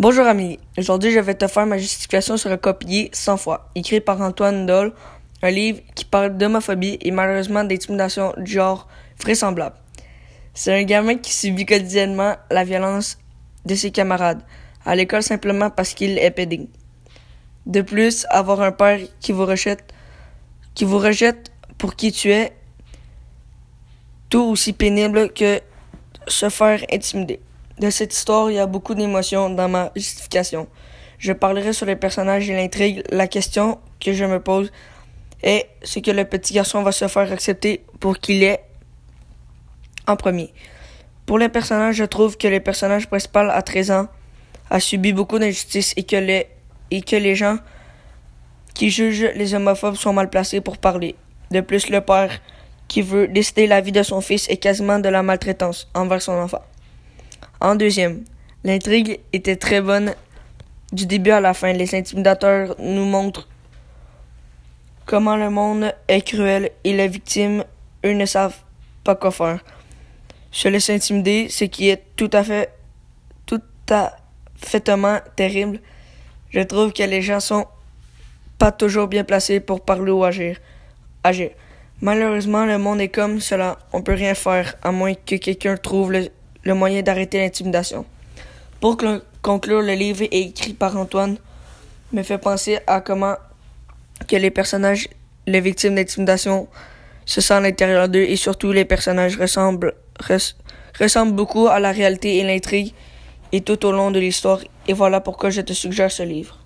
Bonjour Amélie, aujourd'hui je vais te faire ma justification sur un copier 100 fois, écrit par Antoine Doll, un livre qui parle d'homophobie et malheureusement d'intimidation du genre vraisemblable. C'est un gamin qui subit quotidiennement la violence de ses camarades, à l'école simplement parce qu'il est pédé. De plus, avoir un père qui vous rejette, qui vous rejette pour qui tu es, tout aussi pénible que se faire intimider. De cette histoire, il y a beaucoup d'émotions dans ma justification. Je parlerai sur les personnages et l'intrigue. La question que je me pose est ce que le petit garçon va se faire accepter pour qu'il est en premier. Pour les personnages, je trouve que le personnage principal à 13 ans a subi beaucoup d'injustice et et que les gens qui jugent les homophobes sont mal placés pour parler. De plus, le père qui veut décider la vie de son fils est quasiment de la maltraitance envers son enfant. En deuxième, l'intrigue était très bonne du début à la fin. Les intimidateurs nous montrent comment le monde est cruel et les victimes, eux, ne savent pas quoi faire. Se laisser intimider, ce qui est tout à fait, tout à terrible. Je trouve que les gens sont pas toujours bien placés pour parler ou agir. agir. Malheureusement, le monde est comme cela. On peut rien faire à moins que quelqu'un trouve le, le moyen d'arrêter l'intimidation. Pour conclure, le livre est écrit par Antoine me fait penser à comment que les personnages, les victimes d'intimidation, se sentent à l'intérieur d'eux et surtout les personnages ressemblent, res, ressemblent beaucoup à la réalité et l'intrigue et tout au long de l'histoire. Et voilà pourquoi je te suggère ce livre.